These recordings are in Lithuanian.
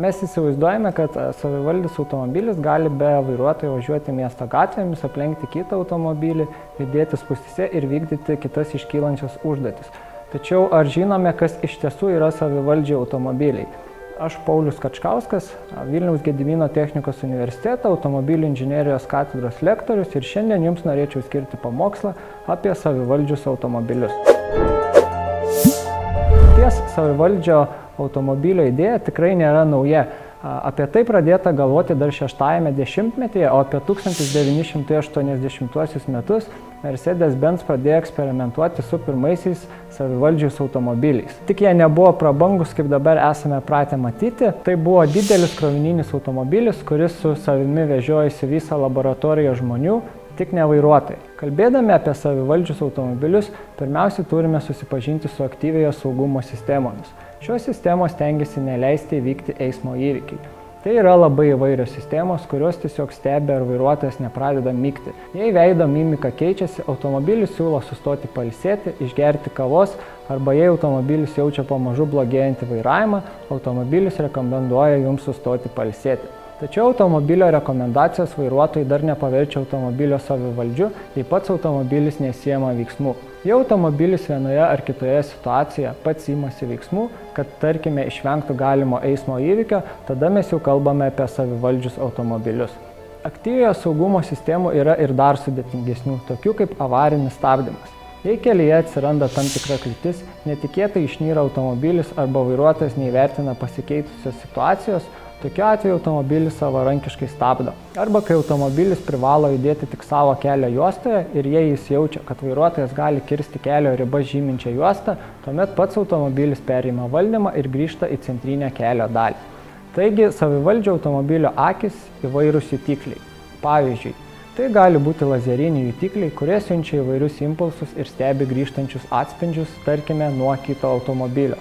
Mes įsivaizduojame, kad savivaldis automobilis gali be vairuotojo važiuoti miesto gatvėmis, aplenkti kitą automobilį, judėti spūstyse ir vykdyti kitas iškylančias užduotis. Tačiau ar žinome, kas iš tiesų yra savivaldžiai automobiliai? Aš Paulius Kačkauskas, Vilniaus Gedimino technikos universiteto automobilių inžinierijos katedros lektorius ir šiandien jums norėčiau skirti pamokslą apie savivaldžius automobilius. Ties savivaldžio automobilio idėja tikrai nėra nauja. Apie tai pradėta galvoti dar šeštajame dešimtmetyje, o apie 1980 metus Mercedes-Benz pradėjo eksperimentuoti su pirmaisiais savivaldžiais automobiliais. Tik jie nebuvo prabangus, kaip dabar esame pratę matyti. Tai buvo didelis krovininis automobilis, kuris su savimi vežiojasi visą laboratoriją žmonių, tik ne vairuotojai. Kalbėdami apie savivaldžius automobilius, pirmiausia turime susipažinti su aktyviojo saugumo sistemomis. Šios sistemos tengiasi neleisti įvykti eismo įvykiai. Tai yra labai įvairios sistemos, kurios tiesiog stebi, ar vairuotojas nepradeda mygti. Jei veido mimika keičiasi, automobilis siūlo sustoti palsėti, išgerti kavos, arba jei automobilis jaučia pamažu blogėjantį vairavimą, automobilis rekomenduoja jums sustoti palsėti. Tačiau automobilio rekomendacijos vairuotojai dar nepaverčia automobilio savivaldžiu, jei pats automobilis nesiema veiksmų. Jei automobilis vienoje ar kitoje situacijoje pats įmasi veiksmų, kad tarkime išvengtų galimo eismo įvykio, tada mes jau kalbame apie savivaldžius automobilius. Aktyviojo saugumo sistemų yra ir dar sudėtingesnių, tokių kaip avarinis stabdymas. Jei kelyje atsiranda tam tikra kliūtis, netikėtai išnyra automobilis arba vairuotojas neįvertina pasikeitusios situacijos, Tokiu atveju automobilis savarankiškai stabdo. Arba kai automobilis privalo judėti tik savo kelio juostoje ir jei jis jaučia, kad vairuotojas gali kirsti kelio ribą žyminčią juostą, tuomet pats automobilis perima valdymą ir grįžta į centrinę kelio dalį. Taigi savivaldžio automobilio akis įvairūs jutikliai. Pavyzdžiui, tai gali būti lazeriniai jutikliai, kurie siunčia įvairius impulsus ir stebi grįžtančius atspindžius, tarkime, nuo kito automobilio.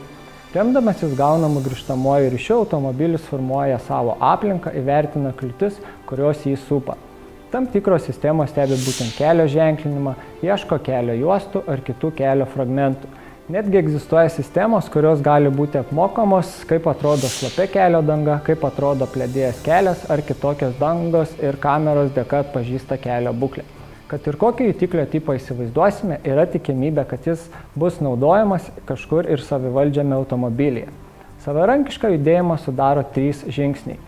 Remdamasis gaunamų grįžtamuoju ryšiu, automobilis formuoja savo aplinką, įvertina kliūtis, kurios jį supa. Tam tikros sistemos stebi būtent kelio ženklinimą, ieško kelio juostų ar kitų kelio fragmentų. Netgi egzistuoja sistemos, kurios gali būti apmokamos, kaip atrodo šlapia kelio danga, kaip atrodo plėdėjęs kelias ar kitokios dangos ir kameros dėka atpažįsta kelio būklę kad ir kokio jutiklio tipo įsivaizduosime, yra tikimybė, kad jis bus naudojamas kažkur ir savivaldžiame automobilyje. Savarankišką judėjimą sudaro trys žingsniai.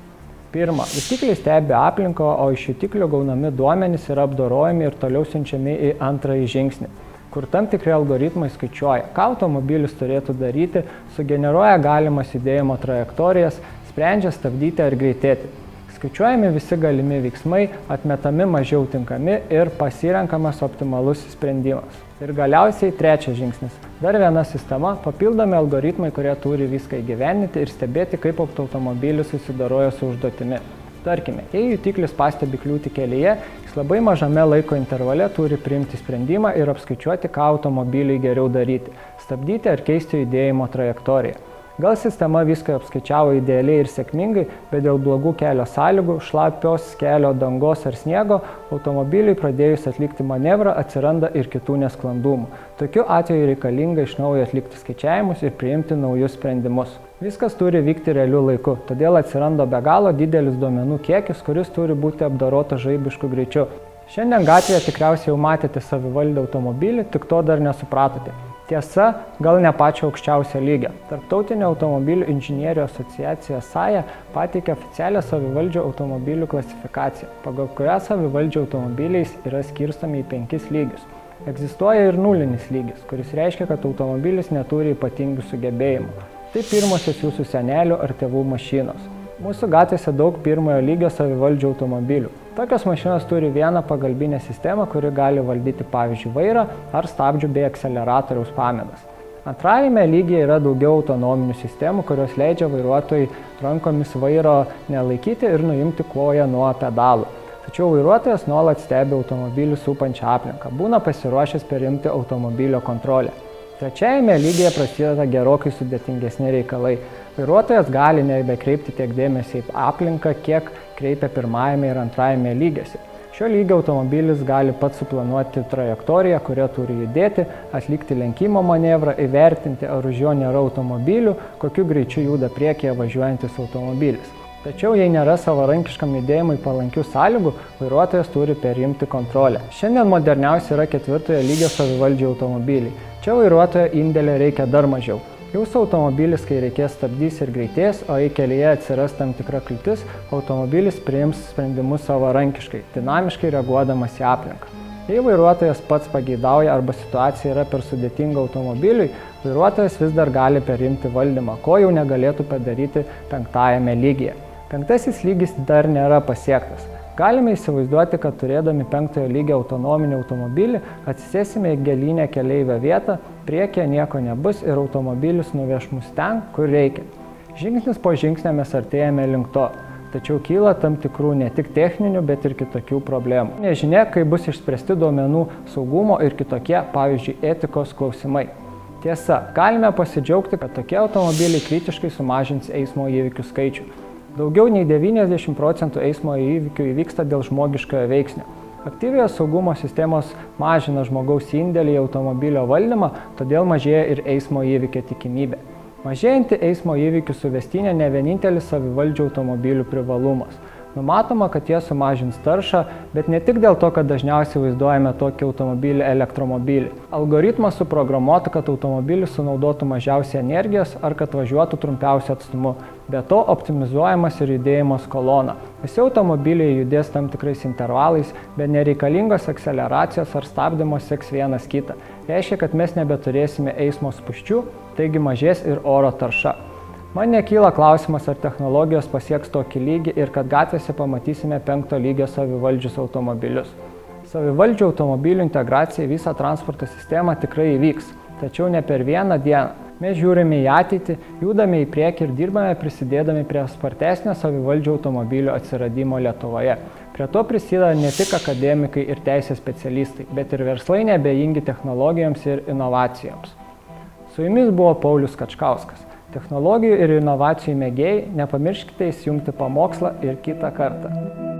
Pirma, jutikliai stebi aplinką, o iš jutiklių gaunami duomenys yra apdorojami ir toliau siunčiami į antrąjį žingsnį, kur tam tikri algoritmai skaičiuoja, ką automobilis turėtų daryti, sugeneruoja galimas judėjimo trajektorijas, sprendžia stabdyti ar greitėti. Skaičiuojami visi galimi veiksmai, atmetami mažiau tinkami ir pasirenkamas optimalus sprendimas. Ir galiausiai trečias žingsnis. Dar viena sistema, papildomi algoritmai, kurie turi viską įgyveninti ir stebėti, kaip automobilis susidaroja su užduotimi. Tarkime, jei jutiklis pastebi kliūtį kelyje, jis labai mažame laiko intervale turi priimti sprendimą ir apskaičiuoti, ką automobiliui geriau daryti - stabdyti ar keisti judėjimo trajektoriją. Gal sistema viską apskaičiavo idealiai ir sėkmingai, bet dėl blogų kelio sąlygų, šlapios kelio dangos ar sniego, automobiliui pradėjus atlikti manevrą atsiranda ir kitų nesklandumų. Tokiu atveju reikalinga iš naujo atlikti skaičiavimus ir priimti naujus sprendimus. Viskas turi vykti realiu laiku, todėl atsiranda be galo didelis duomenų kiekis, kuris turi būti apdarotas žaibišku greičiu. Šiandien gatvėje tikriausiai jau matėte savivaldę automobilį, tik to dar nesupratote. Tiesa, gal ne pačio aukščiausio lygio. Tarptautinė automobilių inžinierių asociacija SAJA pateikė oficialią savivaldžio automobilių klasifikaciją, pagal kurią savivaldžio automobiliais yra skirstomi į penkis lygius. Egzistuoja ir nulinis lygis, kuris reiškia, kad automobilis neturi ypatingų sugebėjimų. Tai pirmosios jūsų senelių ar tėvų mašinos. Mūsų gatvėse daug pirmojo lygio savivaldžio automobilių. Tokios mašinos turi vieną pagalbinę sistemą, kuri gali valdyti pavyzdžiui vairą ar stabdžių bei akceleratoriaus pamėgas. Antrajame lygyje yra daugiau autonominių sistemų, kurios leidžia vairuotojai rankomis vairo nelaikyti ir nuimti koją nuo pedalų. Tačiau vairuotojas nuolat stebi automobilį supančią aplinką, būna pasiruošęs perimti automobilio kontrolę. Trečiajame lygyje prasideda gerokai sudėtingesni reikalai. Vairuotojas gali nebekreipti tiek dėmesio į aplinką, kiek kreipia pirmajame ir antrajame lygiuose. Šio lygio automobilis gali pats suplanuoti trajektoriją, kuria turi judėti, atlikti lenkimo manevrą, įvertinti, ar už jo nėra automobilių, kokiu greičiu juda priekyje važiuojantis automobilis. Tačiau jei nėra savarankiškam judėjimui palankių sąlygų, vairuotojas turi perimti kontrolę. Šiandien moderniausi yra ketvirtojo lygio savivaldžiai automobiliai. Čia vairuotojo indėlio reikia dar mažiau. Jūsų automobilis, kai reikės stabdys ir greitės, o į kelyje atsiras tam tikra kliūtis, automobilis priims sprendimus savarankiškai, dinamiškai reaguodamas į aplinką. Jei vairuotojas pats pageidauja arba situacija yra per sudėtinga automobiliui, vairuotojas vis dar gali perimti valdymą, ko jau negalėtų padaryti penktajame lygyje. Penktasis lygis dar nėra pasiektas. Galime įsivaizduoti, kad turėdami penktojo lygio autonominį automobilį atsisėsime į gelinę keleivę vietą, priekyje nieko nebus ir automobilis nuveš mus ten, kur reikia. Žingsnis po žingsnio mes artėjame link to, tačiau kyla tam tikrų ne tik techninių, bet ir kitokių problemų. Nežinia, kaip bus išspręsti duomenų saugumo ir kitokie, pavyzdžiui, etikos klausimai. Tiesa, galime pasidžiaugti, kad tokie automobiliai kritiškai sumažins eismo įvykių skaičių. Daugiau nei 90 procentų eismo įvykių įvyksta dėl žmogiškojo veiksnio. Aktyviojo saugumo sistemos mažina žmogaus indėlį į automobilio valdymą, todėl mažėja ir eismo įvykio tikimybė. Mažėjanti eismo įvykių suvestinė ne vienintelis savivaldžių automobilių privalumas. Numatoma, kad jie sumažins taršą, bet ne tik dėl to, kad dažniausiai vaizduojame tokį automobilį elektromobilį. Algoritmas suprogramuota, kad automobilis sunaudotų mažiausiai energijos ar kad važiuotų trumpiausiu atstumu. Be to optimizuojamas ir judėjimas kolona. Visi automobiliai judės tam tikrais intervalais, be nereikalingos akceleracijos ar stabdymo seks vienas kitą. Reiškia, kad mes nebeturėsime eismo spuščių, taigi mažės ir oro tarša. Man nekyla klausimas, ar technologijos pasieks tokį lygį ir kad gatvėse pamatysime penkto lygio savivaldžius automobilius. Savivaldžių automobilių integracija į visą transporto sistemą tikrai įvyks, tačiau ne per vieną dieną. Mes žiūrime į ateitį, judame į priekį ir dirbame prisidėdami prie spartesnio savivaldžių automobilių atsiradimo Lietuvoje. Prie to prisideda ne tik akademikai ir teisės specialistai, bet ir verslai nebejingi technologijoms ir inovacijoms. Su jumis buvo Paulius Kačkauskas. Technologijų ir inovacijų mėgėjai, nepamirškite įsijungti pamokslą ir kitą kartą.